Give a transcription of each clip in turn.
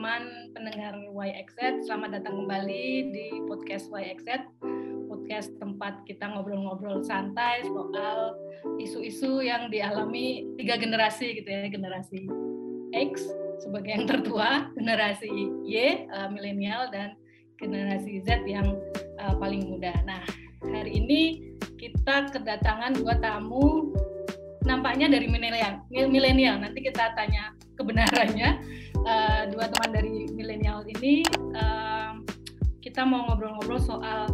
teman-teman pendengar YXZ. Selamat datang kembali di podcast YXZ. Podcast tempat kita ngobrol-ngobrol santai soal isu-isu yang dialami tiga generasi gitu ya, generasi X sebagai yang tertua, generasi Y uh, milenial dan generasi Z yang uh, paling muda. Nah, hari ini kita kedatangan dua tamu nampaknya dari milenial. Milenial nanti kita tanya kebenarannya uh, dua teman dari milenial ini uh, kita mau ngobrol-ngobrol soal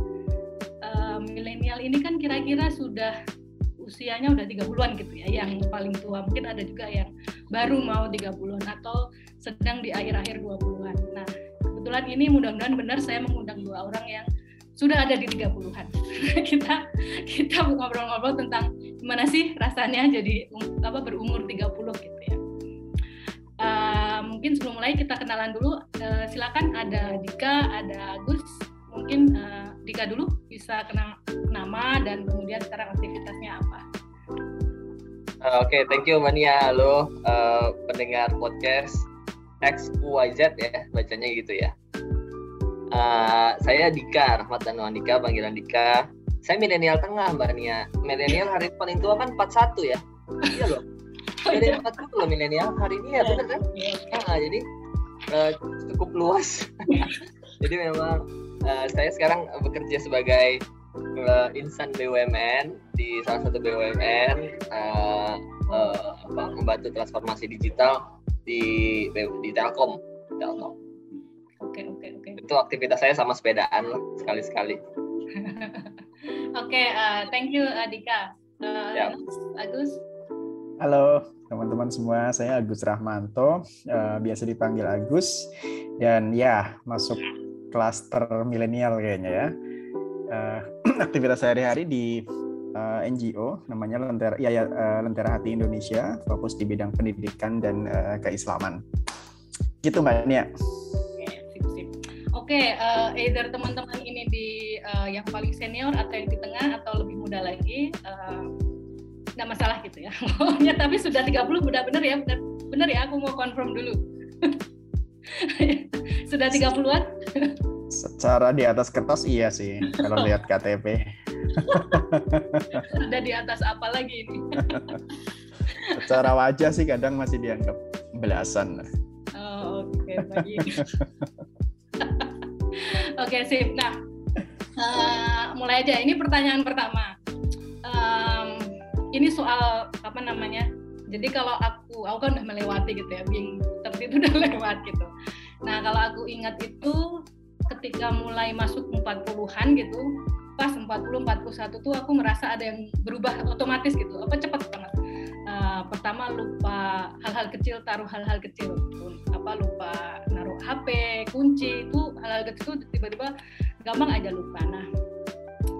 uh, milenial ini kan kira-kira sudah usianya udah 30-an gitu ya yang paling tua. Mungkin ada juga yang baru mau 30-an atau sedang di akhir-akhir 20-an nah kebetulan ini mudah-mudahan benar saya mengundang dua orang yang sudah ada di 30-an kita kita ngobrol-ngobrol tentang gimana sih rasanya jadi um, apa berumur 30 gitu ya. Uh, mungkin sebelum mulai kita kenalan dulu. Uh, silakan ada Dika, ada Agus. Mungkin uh, Dika dulu bisa kenal nama dan kemudian sekarang aktivitasnya apa. Uh, Oke, okay, thank you Mania. Halo uh, pendengar podcast XYZ ya, bacanya gitu ya. Uh, saya Dika, Rahmat dan Dika, panggilan Dika. Saya milenial tengah, Mbak Nia. Milenial hari paling tua kan 41 ya. Iya loh jadi empat puluh milenial. Hari ini ya benar kan? Nah, jadi uh, cukup luas. Jadi memang uh, saya sekarang bekerja sebagai uh, insan BUMN di salah satu BUMN uh, uh, apa, membantu transformasi digital di di Telkom. Telkom. Oke oke oke. Itu aktivitas saya sama sepedaan lah sekali sekali oke okay, uh, thank you Adika uh, ya. Agus Halo teman-teman semua, saya Agus Rahmanto, uh, biasa dipanggil Agus, dan ya masuk klaster milenial kayaknya ya. Uh, aktivitas sehari-hari di uh, NGO namanya Lentera, ya, ya uh, Lentera Hati Indonesia, fokus di bidang pendidikan dan uh, keislaman. Gitu Mbak Nia. Oke, okay, uh, either teman-teman ini di uh, yang paling senior atau yang di tengah atau lebih muda lagi. Uh, nggak masalah gitu ya. Maunya tapi sudah 30 udah bener ya bener, bener ya aku mau confirm dulu. Sudah 30-an secara di atas kertas iya sih kalau lihat KTP sudah di atas apa lagi ini? Secara wajah sih kadang masih dianggap belasan. Oh, oke okay, baik. Oke okay, sip. Nah uh, mulai aja. Ini pertanyaan pertama ini soal apa namanya jadi kalau aku aku kan udah melewati gitu ya being itu udah lewat gitu. Nah kalau aku ingat itu ketika mulai masuk 40-an gitu pas 40 41 tuh aku merasa ada yang berubah otomatis gitu apa cepat banget. Uh, pertama lupa hal-hal kecil taruh hal-hal kecil apa lupa naruh HP kunci itu hal-hal kecil itu tiba-tiba gampang aja lupa. Nah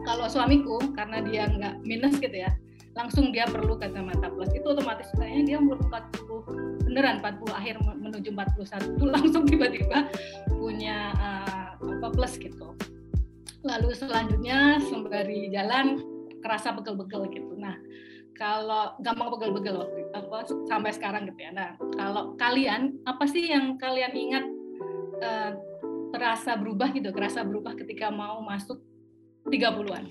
kalau suamiku karena dia nggak minus gitu ya langsung dia perlu kacamata plus. Itu otomatis kayaknya dia umur 40 beneran 40 akhir menuju 41 itu langsung tiba-tiba punya uh, apa plus gitu. Lalu selanjutnya sembari jalan kerasa begel-begel gitu. Nah kalau gampang begel-begel apa sampai sekarang gitu ya. Nah kalau kalian apa sih yang kalian ingat uh, terasa berubah gitu kerasa berubah ketika mau masuk 30-an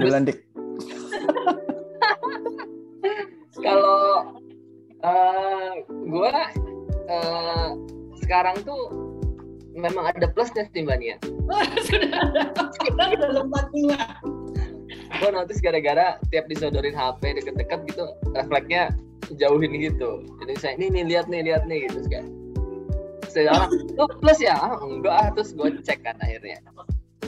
Duluan dik. Kalau uh, gue uh, sekarang tuh memang ada plusnya sih mbak Nia. sudah ada, sudah ada lompat dua. Gue notice gara-gara tiap disodorin HP deket-deket gitu, refleksnya jauhin gitu. Jadi saya ini nih lihat nih lihat nih gitu kan. Saya oh, plus ya? Ah, enggak terus gue cek kan akhirnya.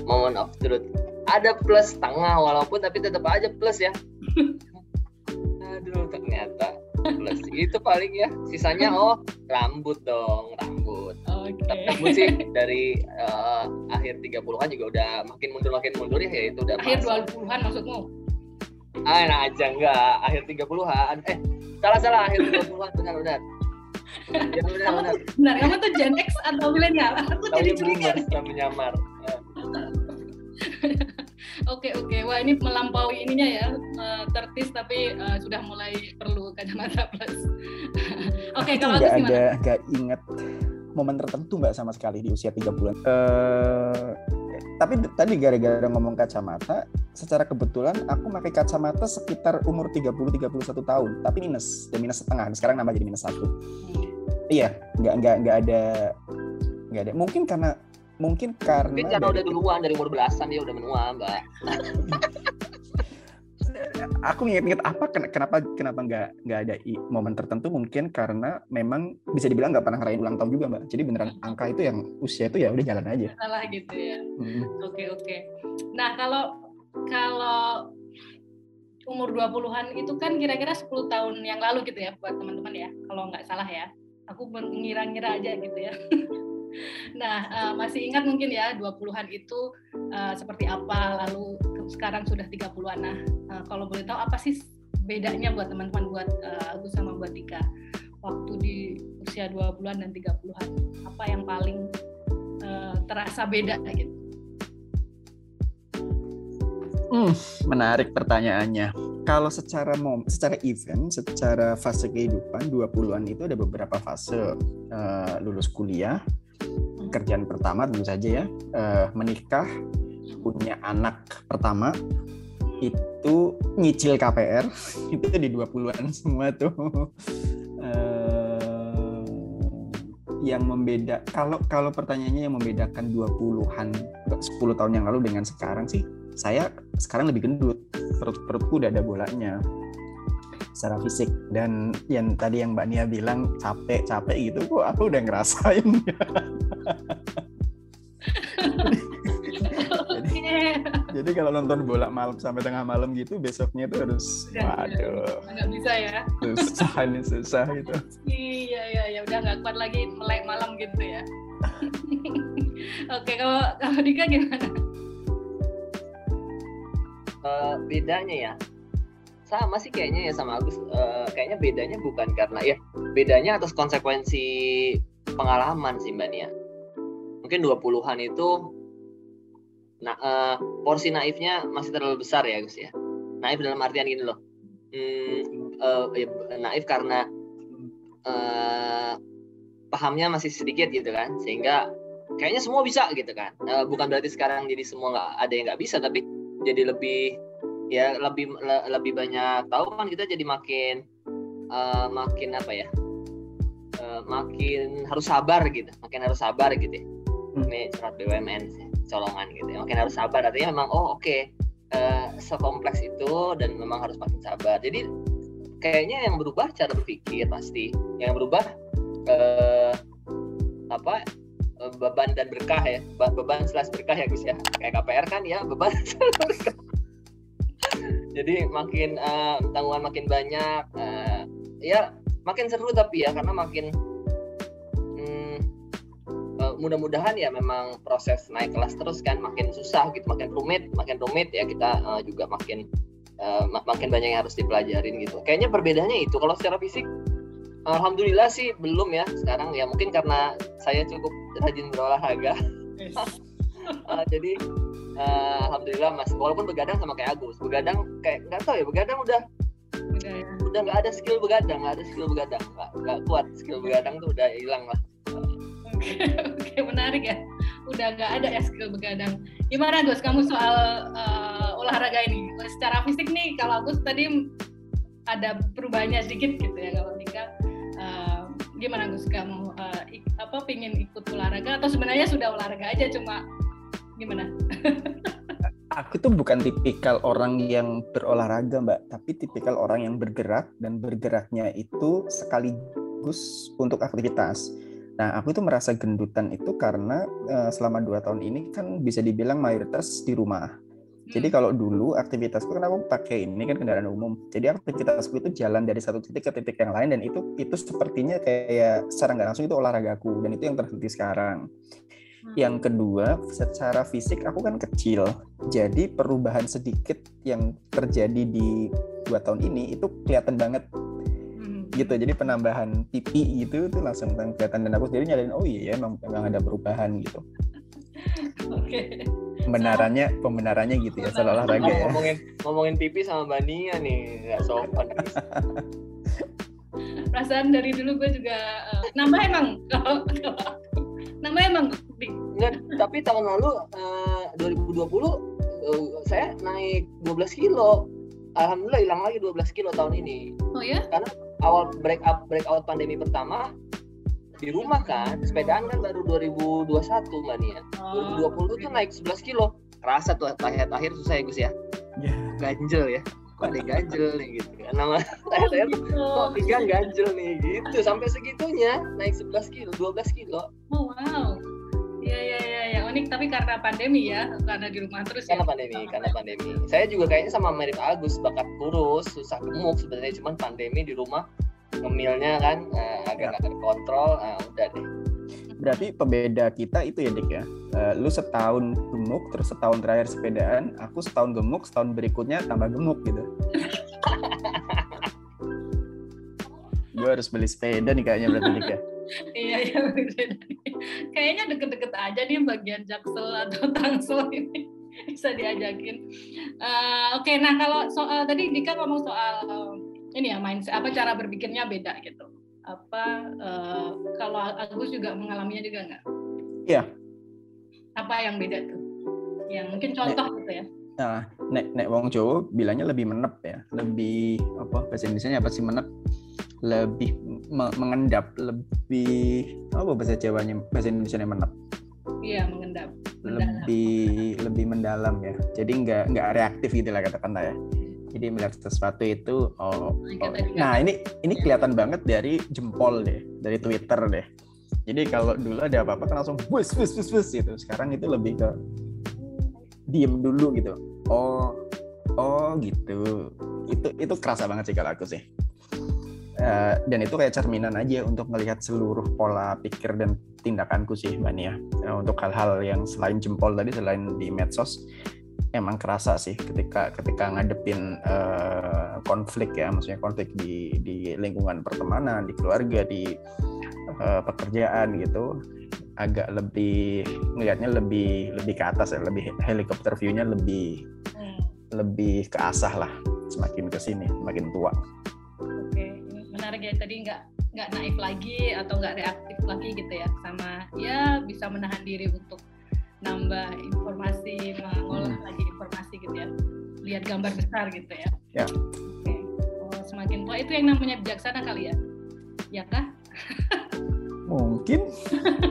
Moment of truth ada plus setengah walaupun tapi tetap aja plus ya. Aduh ternyata plus itu paling ya. Sisanya oh rambut dong rambut. Okay. rambut sih dari uh, akhir 30-an juga udah makin mundur makin mundur ya, itu udah akhir 20-an maksudmu? Ah enak aja enggak. Akhir 30-an eh salah salah. Akhir 20-an benar benar. Ya, benar, kamu benar. benar. Kamu tuh Gen X atau milenial? Aku jadi curiga menyamar Oke oke, wah ini melampaui ininya ya, tertis tapi uh, sudah mulai perlu kacamata plus. oke okay, kalau nggak ada nggak inget momen tertentu mbak sama sekali di usia tiga bulan. Uh, tapi tadi gara-gara ngomong kacamata, secara kebetulan aku pakai kacamata sekitar umur 30-31 tahun, tapi minus, dan minus setengah. Sekarang nambah jadi minus satu. Hmm. Iya, nggak nggak nggak ada nggak ada. Mungkin karena mungkin karena mungkin karena udah duluan dari umur belasan dia udah menua mbak. Aku inget-inget apa kenapa kenapa nggak nggak ada momen tertentu mungkin karena memang bisa dibilang nggak pernah ngerayain ulang tahun juga mbak. Jadi beneran angka itu yang usia itu ya udah jalan aja. Salah gitu ya. Oke oke. Okay. nah kalau kalau umur 20-an itu kan kira-kira 10 tahun yang lalu gitu ya buat teman-teman ya kalau nggak salah ya. Aku mengira-ngira aja gitu ya Nah, uh, masih ingat mungkin ya 20-an itu uh, seperti apa, lalu sekarang sudah 30-an. Nah, uh, kalau boleh tahu apa sih bedanya buat teman-teman buat uh, Agus sama buat Dika waktu di usia 20-an dan 30-an? Apa yang paling uh, terasa beda gitu? Hmm, menarik pertanyaannya. Kalau secara mom, secara event, secara fase kehidupan 20-an itu ada beberapa fase uh, lulus kuliah, pekerjaan pertama tentu saja ya. Uh, menikah punya anak pertama itu nyicil KPR itu di 20-an semua tuh. Uh, yang membeda kalau kalau pertanyaannya yang membedakan 20-an 10 tahun yang lalu dengan sekarang sih saya sekarang lebih gendut. Perut perutku udah ada bolanya secara fisik. Dan yang tadi yang Mbak Nia bilang capek capek gitu kok aku udah ngerasain. Jadi, jadi kalau nonton bola malam sampai tengah malam gitu besoknya tuh harus waduh. Nggak bisa ya. Susah ini susah gitu iya iya ya udah nggak kuat lagi melek malam gitu ya. Oke kalau kalau Dika gimana? Uh, bedanya ya sama sih kayaknya ya sama Agus. Uh, kayaknya bedanya bukan karena ya bedanya atas konsekuensi pengalaman sih Mbak Nia. Mungkin 20-an itu nah uh, porsi naifnya masih terlalu besar ya Gus ya. Naif dalam artian gini loh. Hmm, uh, ya, naif karena uh, pahamnya masih sedikit gitu kan sehingga kayaknya semua bisa gitu kan. Uh, bukan berarti sekarang jadi semua nggak ada yang nggak bisa tapi jadi lebih ya lebih le, lebih banyak tahu kan kita jadi makin uh, makin apa ya uh, makin harus sabar gitu makin harus sabar gitu ya. Ini surat BUMN colongan gitu ya. Makin harus sabar artinya memang oh oke okay, uh, sekompleks itu dan memang harus makin sabar. Jadi kayaknya yang berubah cara berpikir pasti. Yang berubah uh, apa beban dan berkah ya. Beban slash berkah ya Gus ya. Kayak KPR kan ya beban berkah jadi makin uh, tanggungan makin banyak uh, ya makin seru tapi ya karena makin hmm, uh, mudah-mudahan ya memang proses naik kelas terus kan makin susah gitu makin rumit makin rumit ya kita uh, juga makin uh, makin banyak yang harus dipelajarin gitu. Kayaknya perbedaannya itu kalau secara fisik Alhamdulillah sih belum ya sekarang ya. Mungkin karena saya cukup rajin berolahraga. Uh, jadi uh, alhamdulillah mas. Walaupun begadang sama kayak Agus. Begadang kayak nggak tahu ya begadang udah. Okay. udah nggak ada skill begadang nggak ada skill begadang. Nggak kuat skill begadang tuh udah hilang lah oke okay, menarik ya. Udah nggak ada ya skill begadang. Gimana Gus kamu soal uh, olahraga ini? Secara fisik nih kalau Agus tadi ada perubahannya sedikit gitu ya kalau Tika uh, gimana Gus kamu uh, apa pingin ikut olahraga? Atau sebenarnya sudah olahraga aja cuma gimana? aku tuh bukan tipikal orang yang berolahraga mbak, tapi tipikal orang yang bergerak dan bergeraknya itu sekaligus untuk aktivitas. Nah, aku tuh merasa gendutan itu karena uh, selama dua tahun ini kan bisa dibilang mayoritas di rumah. Jadi hmm. kalau dulu aktivitasku kan aku pakai ini kan kendaraan umum. Jadi aktivitasku itu jalan dari satu titik ke titik yang lain dan itu itu sepertinya kayak secara nggak langsung itu olahragaku dan itu yang terhenti sekarang. Yang kedua, secara fisik aku kan kecil, jadi perubahan sedikit yang terjadi di dua tahun ini itu kelihatan banget hmm. gitu. Jadi penambahan pipi gitu itu langsung kelihatan dan aku sendiri nyadarin oh iya ya memang, memang ada perubahan gitu. Oke. Okay. pembenarannya pembenarannya gitu ya soal olahraga ya ngomongin ngomongin pipi sama Bania nih nggak sopan perasaan dari dulu gue juga uh, nambah emang kalau nambah emang Enggak, tapi tahun lalu uh, 2020 uh, saya naik 12 kilo. Alhamdulillah hilang lagi 12 kilo tahun ini. Oh ya? Karena awal break up break out pandemi pertama di rumah kan sepedaan kan baru 2021 mbak Nia. Oh. 2020 tuh naik 11 kilo. Kerasa tuh akhir akhir susah ya Gus ya. Yeah. ganjel ya. Kok ada ganjel nih gitu kan. Nama saya saya kok tiga ganjel nih gitu. Sampai segitunya naik 11 kilo 12 kilo. oh wow. Iya iya iya ya. unik tapi karena pandemi ya karena di rumah terus karena ya. pandemi karena pandemi. Saya juga kayaknya sama mirip Agus bakat kurus susah gemuk sebenarnya cuman pandemi di rumah ngemilnya kan uh, agak nggak terkontrol uh, udah deh. Berarti pembeda kita itu ya dik ya? Uh, lu setahun gemuk terus setahun terakhir sepedaan aku setahun gemuk setahun berikutnya tambah gemuk gitu. Gue harus beli sepeda nih kayaknya berarti dik ya iya iya kayaknya deket-deket aja nih bagian jaksel atau tangsel ini. Bisa diajakin. Uh, oke okay, nah kalau soal tadi Dika ngomong soal ini ya mindset apa cara berpikirnya beda gitu. Apa uh, kalau Agus juga mengalaminya juga nggak? Iya. Apa yang beda tuh? Yang mungkin contoh nek, gitu ya. Nah nek nek wong Jawa bilangnya lebih menep ya. Lebih apa bahasa Indonesia apa sih menep? Lebih mengendap lebih apa bahasa Jawanya? Bahasa Indonesia menep. Iya mengendap. Mendalam. lebih lebih mendalam ya. Jadi nggak nggak reaktif gitu lah katakan ya. Jadi melihat sesuatu itu oh, oh. nah ini ini kelihatan banget dari jempol deh dari Twitter deh. Jadi kalau dulu ada apa-apa kan langsung bus bus bus bus gitu. Sekarang itu lebih ke diem dulu gitu. Oh oh gitu. Itu itu kerasa banget sih kalau aku sih Uh, dan itu kayak cerminan aja untuk melihat seluruh pola pikir dan tindakanku sih Mbak Nia. Uh, untuk hal-hal yang selain jempol tadi, selain di medsos, emang kerasa sih ketika ketika ngadepin uh, konflik ya maksudnya konflik di di lingkungan pertemanan di keluarga di uh, pekerjaan gitu agak lebih ngelihatnya lebih lebih ke atas ya lebih helikopter view-nya lebih hmm. lebih ke asah lah semakin ke sini semakin tua. Menarik ya tadi nggak nggak naif lagi atau nggak reaktif lagi gitu ya sama ya bisa menahan diri untuk nambah informasi, mengolah hmm. lagi informasi gitu ya. Lihat gambar besar gitu ya. Ya. Oke. Oh, semakin tua itu yang namanya bijaksana kali ya? Ya kah? Mungkin.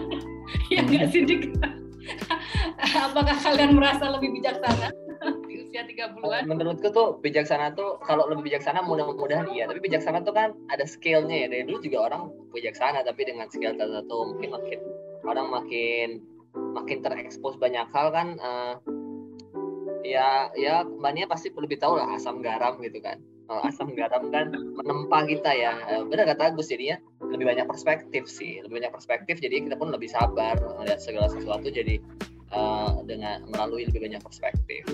ya nggak sih? Apakah kalian merasa lebih bijaksana 30-an? Menurutku tuh bijaksana tuh kalau lebih bijaksana mudah-mudahan iya, tapi bijaksana tuh kan ada scale-nya ya. Dari dulu juga orang bijaksana tapi dengan scale tertentu mungkin makin orang makin makin terekspos banyak hal kan uh, ya ya mbaknya pasti lebih tahu lah asam garam gitu kan. Kalau asam garam kan menempa kita ya. Uh, benar kata Agus jadinya lebih banyak perspektif sih. Lebih banyak perspektif jadi kita pun lebih sabar melihat segala sesuatu jadi uh, dengan melalui lebih banyak perspektif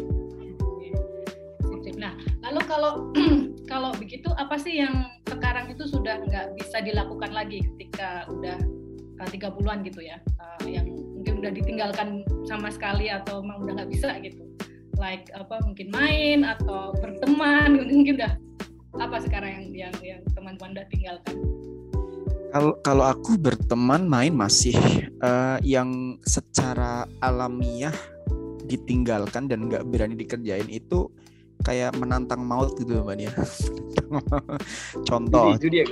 kalau kalau begitu apa sih yang sekarang itu sudah nggak bisa dilakukan lagi ketika udah 30-an gitu ya, uh, yang mungkin udah ditinggalkan sama sekali atau emang udah nggak bisa gitu? Like apa mungkin main atau berteman mungkin udah. Apa sekarang yang yang yang teman-teman udah tinggalkan? Kalau kalau aku berteman main masih uh, yang secara alamiah ditinggalkan dan nggak berani dikerjain itu kayak menantang maut gitu mbak Nia. contoh. Judi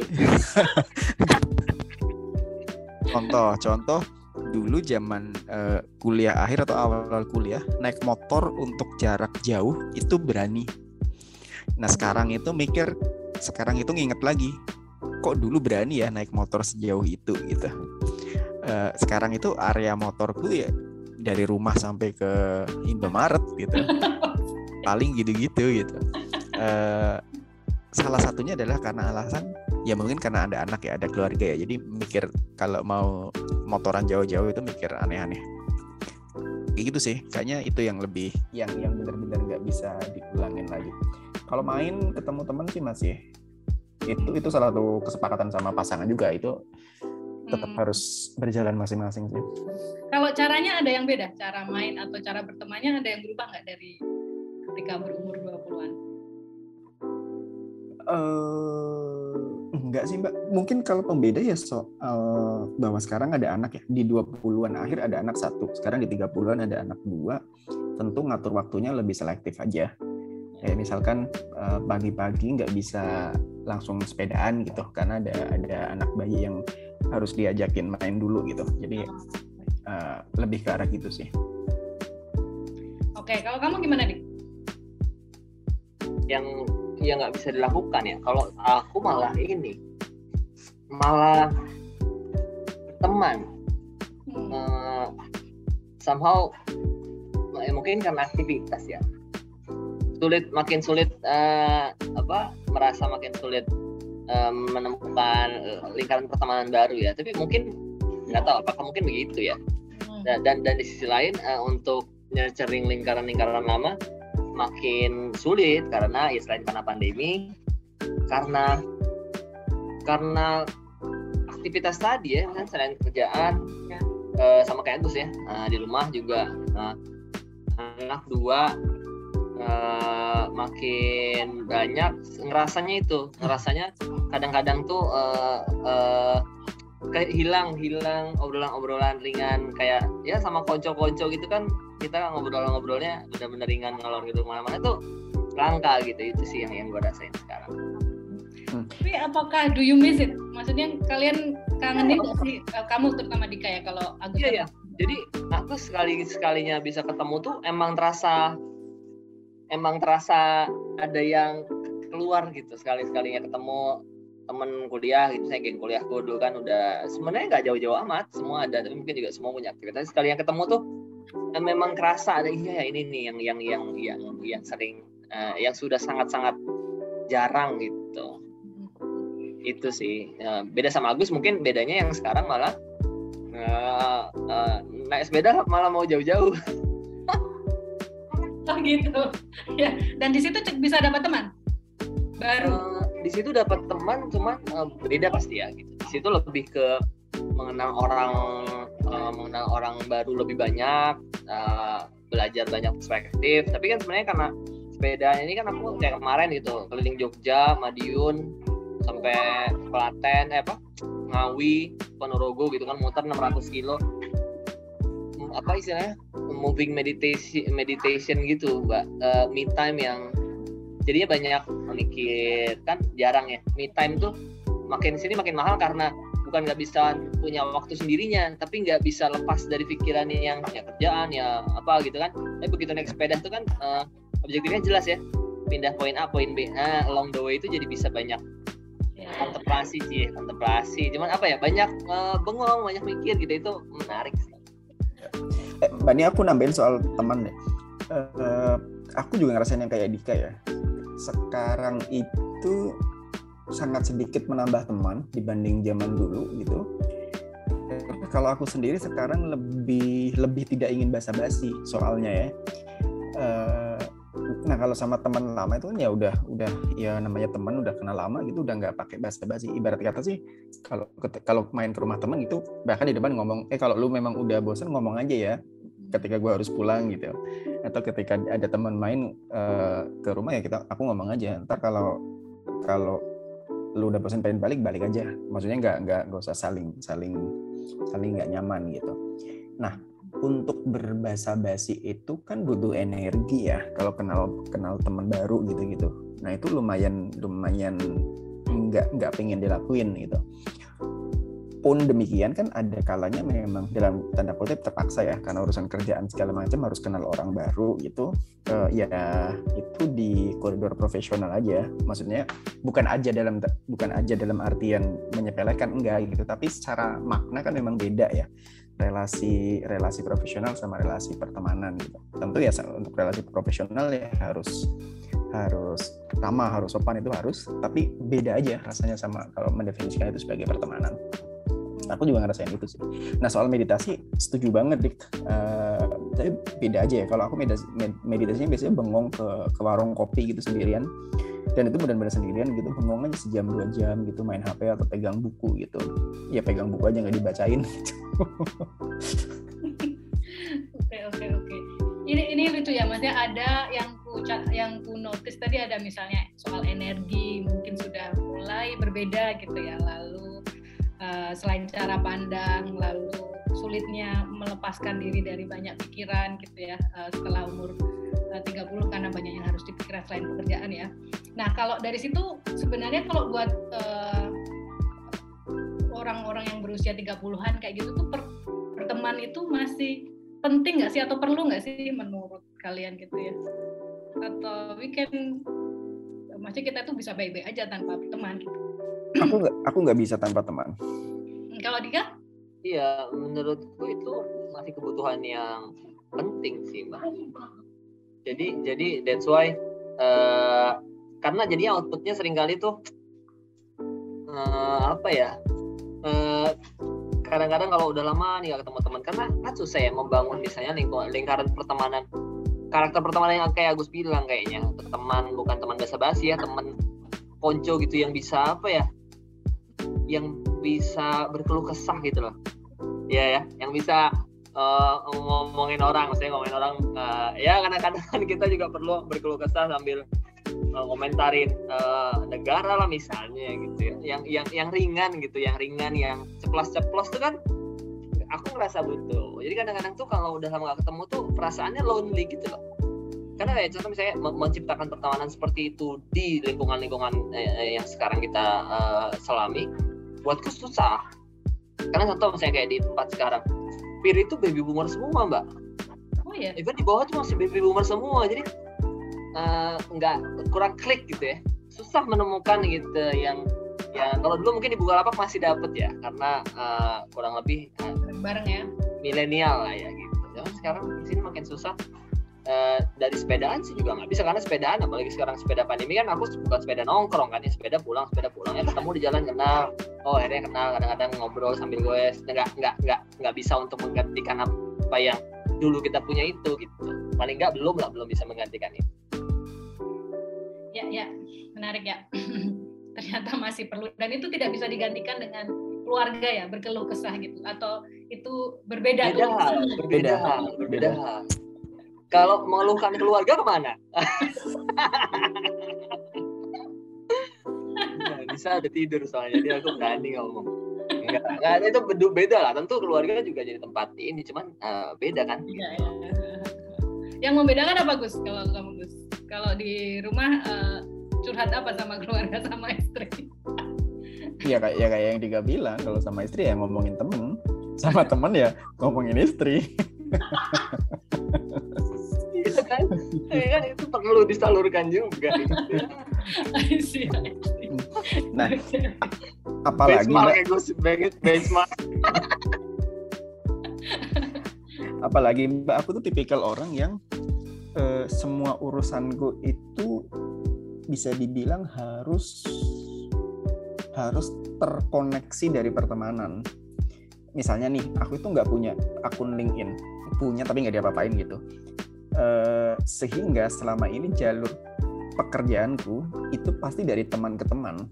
contoh, contoh dulu zaman uh, kuliah akhir atau awal-awal kuliah naik motor untuk jarak jauh itu berani. Nah sekarang itu mikir, sekarang itu nginget lagi, kok dulu berani ya naik motor sejauh itu gitu. Uh, sekarang itu area motorku ya dari rumah sampai ke Indomaret gitu. Paling gitu-gitu gitu. Uh, salah satunya adalah karena alasan ya mungkin karena ada anak ya ada keluarga ya jadi mikir kalau mau motoran jauh-jauh itu mikir aneh-aneh kayak gitu sih kayaknya itu yang lebih yang yang benar-benar nggak bisa diulangin lagi kalau main ketemu teman sih masih itu itu salah satu kesepakatan sama pasangan juga itu tetap hmm. harus berjalan masing-masing sih. Kalau kalau caranya ada yang beda, cara main atau cara bertemannya ada yang berubah nggak dari ketika berumur 20-an? Uh, enggak sih mbak, mungkin kalau pembeda ya soal bahwa sekarang ada anak ya, di 20-an akhir ada anak satu, sekarang di 30-an ada anak dua, tentu ngatur waktunya lebih selektif aja. Kayak misalkan uh, pagi-pagi nggak bisa langsung sepedaan gitu, karena ada ada anak bayi yang harus diajakin main dulu gitu. Jadi uh, lebih ke arah gitu sih. Oke, kalau kamu gimana nih? Yang yang nggak bisa dilakukan ya. Kalau aku malah ini, malah teman. Hmm. Uh, somehow ya mungkin karena aktivitas ya sulit makin sulit uh, apa merasa makin sulit uh, menemukan lingkaran pertemanan baru ya tapi mungkin nggak tahu apakah mungkin begitu ya hmm. dan dan, dan di sisi lain uh, untuk nurturing lingkaran-lingkaran lama makin sulit karena ya selain karena pandemi karena karena aktivitas tadi ya kan selain kerjaan ya. uh, sama kayak Agus ya uh, di rumah juga uh, anak dua uh, makin banyak ngerasanya itu ngerasanya kadang-kadang tuh uh, uh, kayak hilang hilang obrolan-obrolan ringan kayak ya sama konco-konco gitu kan kita ngobrol-ngobrolnya benar-benar ringan ngalor gitu mana-mana tuh langka gitu itu sih yang yang gue rasain sekarang. Hmm. Tapi apakah do you miss it? Maksudnya kalian kangenin gak sih kamu terutama Dika ya kalau Agus? Iya, iya jadi aku sekali sekalinya bisa ketemu tuh emang terasa emang terasa ada yang keluar gitu sekali sekalinya ketemu temen kuliah gitu saya geng kuliahku dulu kan udah sebenarnya nggak jauh-jauh amat semua ada tapi mungkin juga semua punya aktivitas sekali yang ketemu tuh eh, memang kerasa ada iya ya ini nih yang yang yang yang yang sering uh, yang sudah sangat-sangat jarang gitu itu sih uh, beda sama Agus mungkin bedanya yang sekarang malah uh, uh, naik sepeda malah mau jauh-jauh. oh gitu. Ya, dan di situ bisa dapat teman baru. Uh, di situ dapat teman, cuman uh, beda pasti ya. Gitu. Di situ lebih ke mengenal orang, uh, mengenal orang baru lebih banyak, uh, belajar banyak perspektif. Tapi kan sebenarnya karena sepeda ini kan aku kayak kemarin gitu keliling Jogja, Madiun, sampai Klaten, eh apa Ngawi, Ponorogo gitu kan muter 600 kilo apa istilahnya moving meditation meditation gitu mbak uh, me time yang jadinya banyak mikir kan jarang ya. Me time tuh makin sini makin mahal karena bukan nggak bisa punya waktu sendirinya tapi nggak bisa lepas dari pikiran yang ya kerjaan ya apa gitu kan. Tapi begitu naik sepeda tuh kan uh, objektifnya jelas ya. Pindah poin A poin B. Nah, along the way itu jadi bisa banyak kontemplasi sih kontemplasi. Cuman apa ya banyak uh, bengong banyak mikir gitu. Itu menarik sih. Eh, mbak ini aku nambahin soal teman deh. Uh, aku juga ngerasain yang kayak Dika ya sekarang itu sangat sedikit menambah teman dibanding zaman dulu gitu. Kalau aku sendiri sekarang lebih lebih tidak ingin basa-basi soalnya ya. Uh, nah kalau sama teman lama itu kan ya udah udah ya namanya teman udah kenal lama gitu udah nggak pakai basa-basi. Ibarat kata sih kalau kalau main ke rumah teman gitu bahkan di depan ngomong eh kalau lu memang udah bosan ngomong aja ya ketika gue harus pulang gitu atau ketika ada teman main uh, ke rumah ya kita aku ngomong aja ntar kalau kalau lu udah bosan pengen balik balik aja. Maksudnya nggak nggak nggak usah saling saling saling nggak nyaman gitu. Nah untuk berbahasa basi itu kan butuh energi ya kalau kenal kenal teman baru gitu gitu nah itu lumayan lumayan nggak nggak pengen dilakuin gitu pun demikian kan ada kalanya memang dalam tanda kutip terpaksa ya karena urusan kerjaan segala macam harus kenal orang baru gitu. Uh, ya itu di koridor profesional aja. Maksudnya bukan aja dalam bukan aja dalam artian menyepelekan enggak gitu. Tapi secara makna kan memang beda ya. Relasi relasi profesional sama relasi pertemanan gitu. Tentu ya untuk relasi profesional ya harus harus pertama harus sopan itu harus, tapi beda aja rasanya sama kalau mendefinisikan itu sebagai pertemanan. Aku juga ngerasain itu sih. Nah soal meditasi setuju banget dik. Uh, tapi beda aja ya. Kalau aku meditasi, meditasinya biasanya bengong ke, ke warung kopi gitu sendirian. Dan itu benar-benar sendirian gitu. Bengong aja sejam dua jam gitu main HP atau pegang buku gitu. Ya pegang buku aja nggak dibacain. Gitu ini lucu ya. Maksudnya ada yang ku yang ku notice tadi ada misalnya soal energi mungkin sudah mulai berbeda gitu ya. Lalu uh, selain cara pandang lalu sulitnya melepaskan diri dari banyak pikiran gitu ya uh, setelah umur uh, 30 karena banyak yang harus dipikirkan selain pekerjaan ya. Nah, kalau dari situ sebenarnya kalau buat uh, orang-orang yang berusia 30-an kayak gitu tuh per, perteman itu masih penting nggak sih atau perlu nggak sih menurut kalian gitu ya? Atau weekend maksudnya kita tuh bisa baik-baik aja tanpa teman gitu. Aku nggak aku nggak bisa tanpa teman. Kalau Dika? Iya, menurutku itu masih kebutuhan yang penting sih, Mbak. Jadi jadi that's why uh, karena jadinya outputnya sering kali tuh uh, apa ya? Uh, kadang-kadang kalau udah lama nih gak ketemu teman karena kan susah ya membangun misalnya lingkungan lingkaran pertemanan karakter pertemanan yang kayak Agus bilang kayaknya teman bukan teman basa-basi ya teman ponco gitu yang bisa apa ya yang bisa berkeluh kesah gitu loh. Ya ya yang bisa uh, ngomongin orang maksudnya ngomongin orang uh, ya kadang-kadang kan kita juga perlu berkeluh kesah sambil uh, komentarin uh, negara lah misalnya gitu ya. Yang yang yang ringan gitu yang ringan yang ceplos-ceplos tuh kan aku ngerasa butuh. Jadi kadang-kadang tuh kalau udah lama gak ketemu tuh perasaannya lonely gitu loh. Karena kayak contoh misalnya menciptakan pertemanan seperti itu di lingkungan-lingkungan eh, yang sekarang kita uh, selami buatku susah. Karena contoh misalnya kayak di tempat sekarang peer itu baby boomer semua mbak. Oh iya? Even di bawah tuh masih baby boomer semua jadi nggak uh, kurang klik gitu ya. Susah menemukan gitu yang yang kalau dulu mungkin di Bukalapak masih dapet ya karena uh, kurang lebih uh, bareng ya? milenial lah ya gitu. Jangan sekarang di sini makin susah uh, dari sepedaan sih juga nggak bisa karena sepedaan apalagi sekarang sepeda pandemi kan aku bukan sepeda nongkrong kan ya sepeda pulang sepeda pulang ya ketemu di jalan kenal. Oh akhirnya kenal kadang-kadang ngobrol sambil gue nggak nggak nggak nggak bisa untuk menggantikan apa yang dulu kita punya itu gitu. Paling nggak belum lah belum bisa menggantikan itu. Ya ya menarik ya. Ternyata masih perlu dan itu tidak bisa digantikan dengan keluarga ya berkeluh kesah gitu atau itu berbeda beda berbeda berbeda kalau mengeluhkan keluarga ke mana? Nah, bisa ada tidur soalnya dia aku berani ngomong. Enggak, enggak itu beda lah. Tentu keluarga juga jadi tempat ini cuman uh, beda kan? Ya, ya. yang membedakan apa Gus? Kalau kamu Gus? Kalau di rumah uh, curhat apa sama keluarga sama istri? Iya kayak ya kayak yang Diga bilang kalau sama istri ya ngomongin temen. Sama temen ya ngomongin istri kan? Ya kan? Itu perlu disalurkan juga. I see, I see. nah apalagi benchmark ya benchmark. Apalagi mbak aku tuh tipikal orang yang uh, semua urusanku itu bisa dibilang harus harus terkoneksi dari pertemanan. Misalnya nih, aku itu nggak punya akun LinkedIn, punya tapi nggak diapa-apain gitu. Uh, sehingga selama ini jalur pekerjaanku itu pasti dari teman ke teman.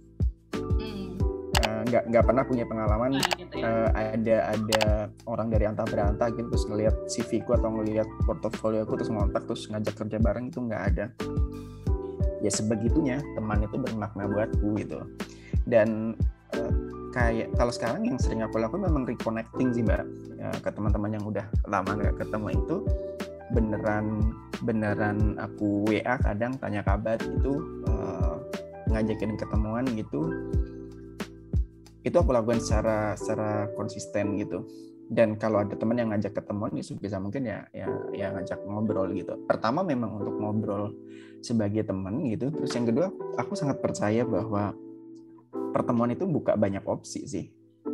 nggak nggak pernah punya pengalaman nah, gitu ya. uh, ada ada orang dari antah berantah gitu terus ngelihat CV ku atau ngelihat portofolio aku terus ngontak terus ngajak kerja bareng itu nggak ada ya sebegitunya teman itu bermakna buatku gitu dan uh, kayak kalau sekarang yang sering aku lakukan memang reconnecting sih mbak ya, ke teman-teman yang udah lama nggak ketemu itu beneran beneran aku WA kadang tanya kabar gitu uh, ngajakin ketemuan gitu itu aku lakukan secara secara konsisten gitu. Dan kalau ada teman yang ngajak ketemuan ya bisa mungkin ya ya ya ngajak ngobrol gitu. Pertama memang untuk ngobrol sebagai teman gitu terus yang kedua aku sangat percaya bahwa pertemuan itu buka banyak opsi sih.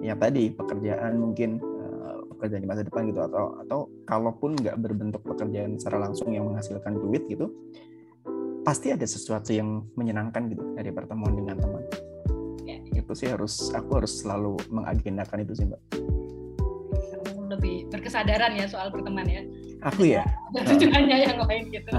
Ya tadi pekerjaan mungkin pekerjaan di masa depan gitu atau atau kalaupun nggak berbentuk pekerjaan secara langsung yang menghasilkan duit gitu pasti ada sesuatu yang menyenangkan gitu dari pertemuan dengan teman ya, ya. itu sih harus aku harus selalu mengagendakan itu sih mbak lebih berkesadaran ya soal pertemanan ya. Aku ya. Tujuannya yang lain gitu.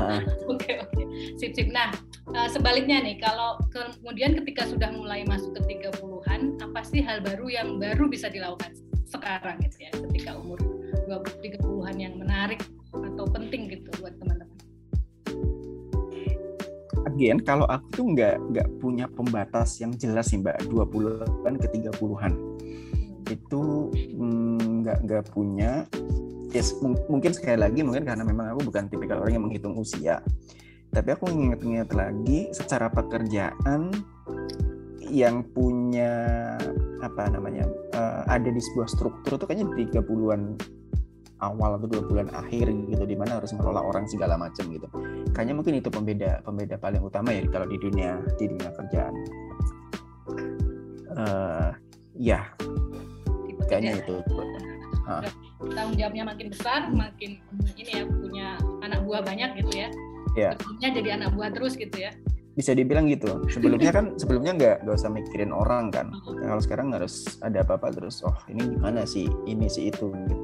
Oke oke. Sip sip. Nah uh, sebaliknya nih kalau kemudian ketika sudah mulai masuk ke 30-an apa sih hal baru yang baru bisa dilakukan sekarang gitu ya ketika umur 20 30-an yang menarik atau penting gitu buat teman-teman? Again, kalau aku tuh nggak nggak punya pembatas yang jelas sih mbak 20-an ke 30-an itu mm, nggak mm, nggak punya. Yes, mungkin sekali lagi mungkin karena memang aku bukan tipikal orang yang menghitung usia. Tapi aku ingat-ingat lagi secara pekerjaan yang punya apa namanya uh, ada di sebuah struktur itu kayaknya di 30-an awal atau dua bulan akhir gitu di mana harus mengelola orang segala macam gitu. Kayaknya mungkin itu pembeda pembeda paling utama ya kalau di dunia di dunia kerjaan. Uh, ya kayaknya itu. Uh. tanggung jawabnya makin besar makin ini ya punya anak buah banyak gitu ya. Yeah. jadi anak buah terus gitu ya bisa dibilang gitu sebelumnya kan sebelumnya nggak nggak usah mikirin orang kan kalau sekarang harus ada apa-apa terus oh ini gimana sih ini sih itu gitu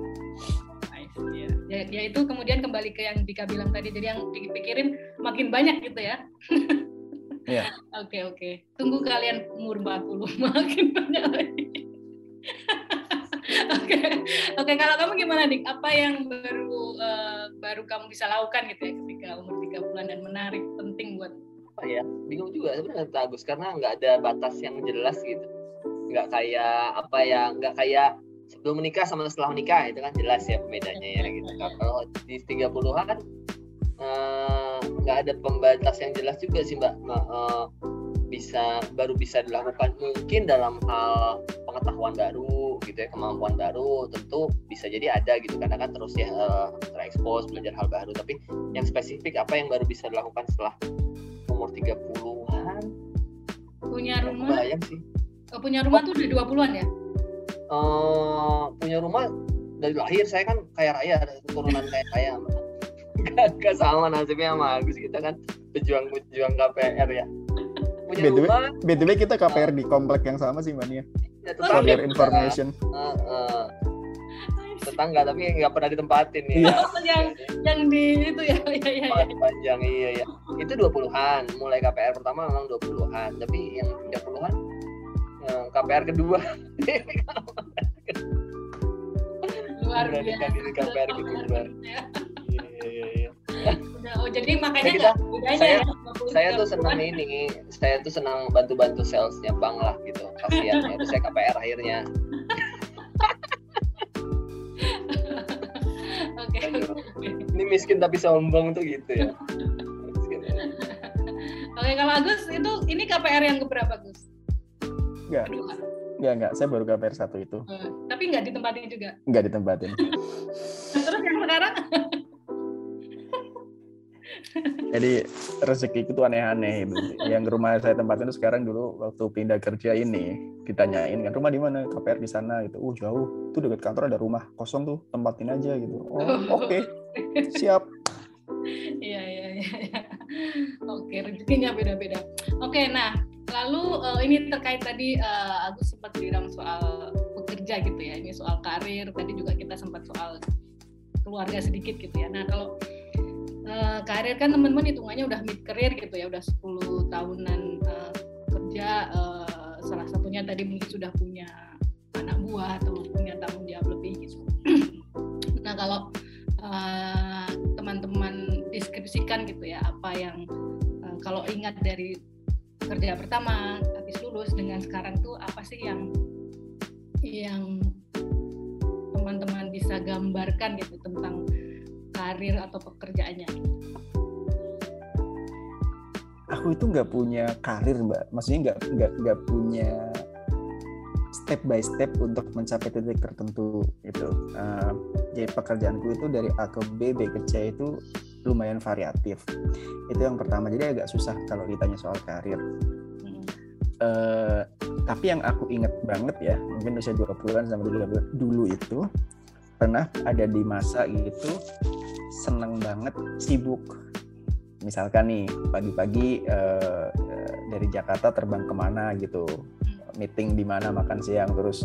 ya, ya itu kemudian kembali ke yang Dika bilang tadi jadi yang dipikirin makin banyak gitu ya Iya. Oke oke. Tunggu kalian umur 40 makin banyak lagi. Oke. Oke, kalau kamu gimana, Dik? Apa yang baru uh, baru kamu bisa lakukan gitu ya ketika umur 30 bulan dan menarik penting buat apa ya? Bingung juga sebenarnya Agus karena nggak ada batas yang jelas gitu. Nggak kayak apa ya, nggak kayak sebelum menikah sama setelah menikah itu kan jelas ya pembedanya ya gitu. Kalau di 30-an eh, nggak ada pembatas yang jelas juga sih Mbak. Uh, bisa baru bisa dilakukan mungkin dalam hal pengetahuan baru gitu ya kemampuan baru tentu bisa jadi ada gitu karena kan terus ya uh, terekspos belajar hal baru tapi yang spesifik apa yang baru bisa dilakukan setelah umur 30-an punya rumah? bayang sih. Oh, punya rumah oh. tuh udah 20-an ya? Uh, punya rumah dari lahir saya kan kaya raya turunan kaya raya. Gak, sama nasibnya sama Agus kita kan pejuang-pejuang KPR ya. Punya BTW, rumah. BTW kita KPR uh, di komplek yang sama sih Mania. Ya, for your information. Uh, uh, tetangga tapi nggak pernah ditempatin nih ya. yang yang di itu ya ya ya, ya. panjang iya ya itu 20-an mulai KPR pertama memang 20-an tapi yang 30-an KPR kedua luar biasa di KPR kedua iya iya iya Oh jadi makanya kita, saya, ya, saya tuh senang ini, saya tuh senang bantu-bantu salesnya bang lah gitu, kasihan ya. Terus saya KPR akhirnya. Ini miskin tapi sombong tuh gitu ya. ya. Oke kalau Agus itu ini KPR yang keberapa Gus? Enggak. Enggak, enggak. Saya baru KPR satu itu. Uh, tapi enggak ditempatin juga? Enggak ditempatin. Terus yang sekarang? Jadi rezeki itu aneh-aneh. Yang rumah saya tempatin itu sekarang dulu waktu pindah kerja ini ditanyain kan rumah di mana KPR di sana gitu. Uh jauh. Itu dekat kantor ada rumah kosong tuh tempatin aja gitu. Oh oke okay. siap. Iya iya iya. Oke rezekinya beda-beda. Oke nah lalu uh, ini terkait tadi uh, Agus sempat bilang soal bekerja gitu ya ini soal karir tadi juga kita sempat soal keluarga sedikit gitu ya nah kalau uh, karir kan teman-teman hitungannya udah mid career gitu ya udah 10 tahunan uh, kerja uh, salah satunya tadi mungkin sudah punya anak buah atau punya tanggung jawab lebih gitu. Nah kalau uh, teman-teman deskripsikan gitu ya apa yang uh, kalau ingat dari kerja pertama habis lulus dengan sekarang tuh apa sih yang yang teman-teman bisa gambarkan gitu tentang karir atau pekerjaannya? Aku itu nggak punya karir mbak, maksudnya nggak nggak nggak punya step by step untuk mencapai titik tertentu itu. Uh, jadi pekerjaanku itu dari A ke B, B ke C itu lumayan variatif. Itu yang pertama. Jadi agak susah kalau ditanya soal karir. Uh, tapi yang aku inget banget ya, mungkin usia 20-an sampai 30 dulu itu pernah ada di masa gitu seneng banget sibuk. Misalkan nih pagi-pagi uh, dari Jakarta terbang ke mana gitu, meeting di mana makan siang terus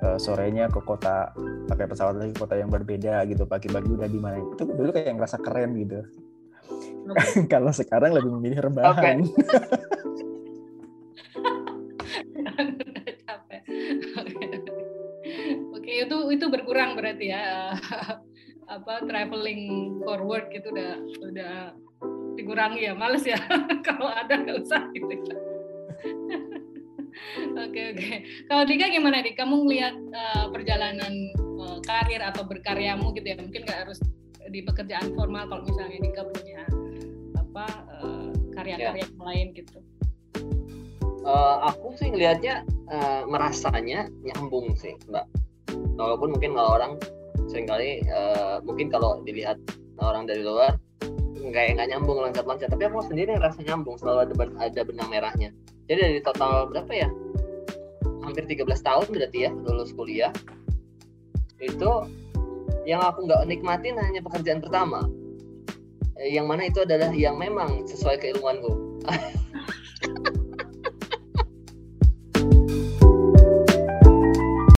uh, sorenya ke kota pakai pesawat lagi kota yang berbeda gitu. Pagi-pagi udah di mana. Itu dulu kayak ngerasa keren gitu. Kalau sekarang lebih memilih rebahan. Okay. Oke, itu itu berkurang berarti ya apa traveling for work itu udah udah dikurangi ya males ya kalau ada nggak usah gitu Oke oke. Kalau Dika gimana nih? Kamu ngelihat uh, perjalanan uh, karir atau berkaryamu gitu ya? Mungkin nggak harus di pekerjaan formal kalau misalnya Dika punya apa uh, karya-karya ya. lain gitu. Uh, aku sih ngelihatnya uh, merasanya nyambung sih, Mbak. Walaupun mungkin kalau orang sering kali uh, mungkin kalau dilihat orang dari luar nggak nggak nyambung loncat-loncat tapi aku sendiri ngerasa nyambung selalu ada ada benang merahnya. Jadi dari total berapa ya? Hampir 13 tahun berarti ya lulus kuliah. Itu yang aku nggak nikmatin hanya pekerjaan pertama. Eh, yang mana itu adalah yang memang sesuai keilmuanku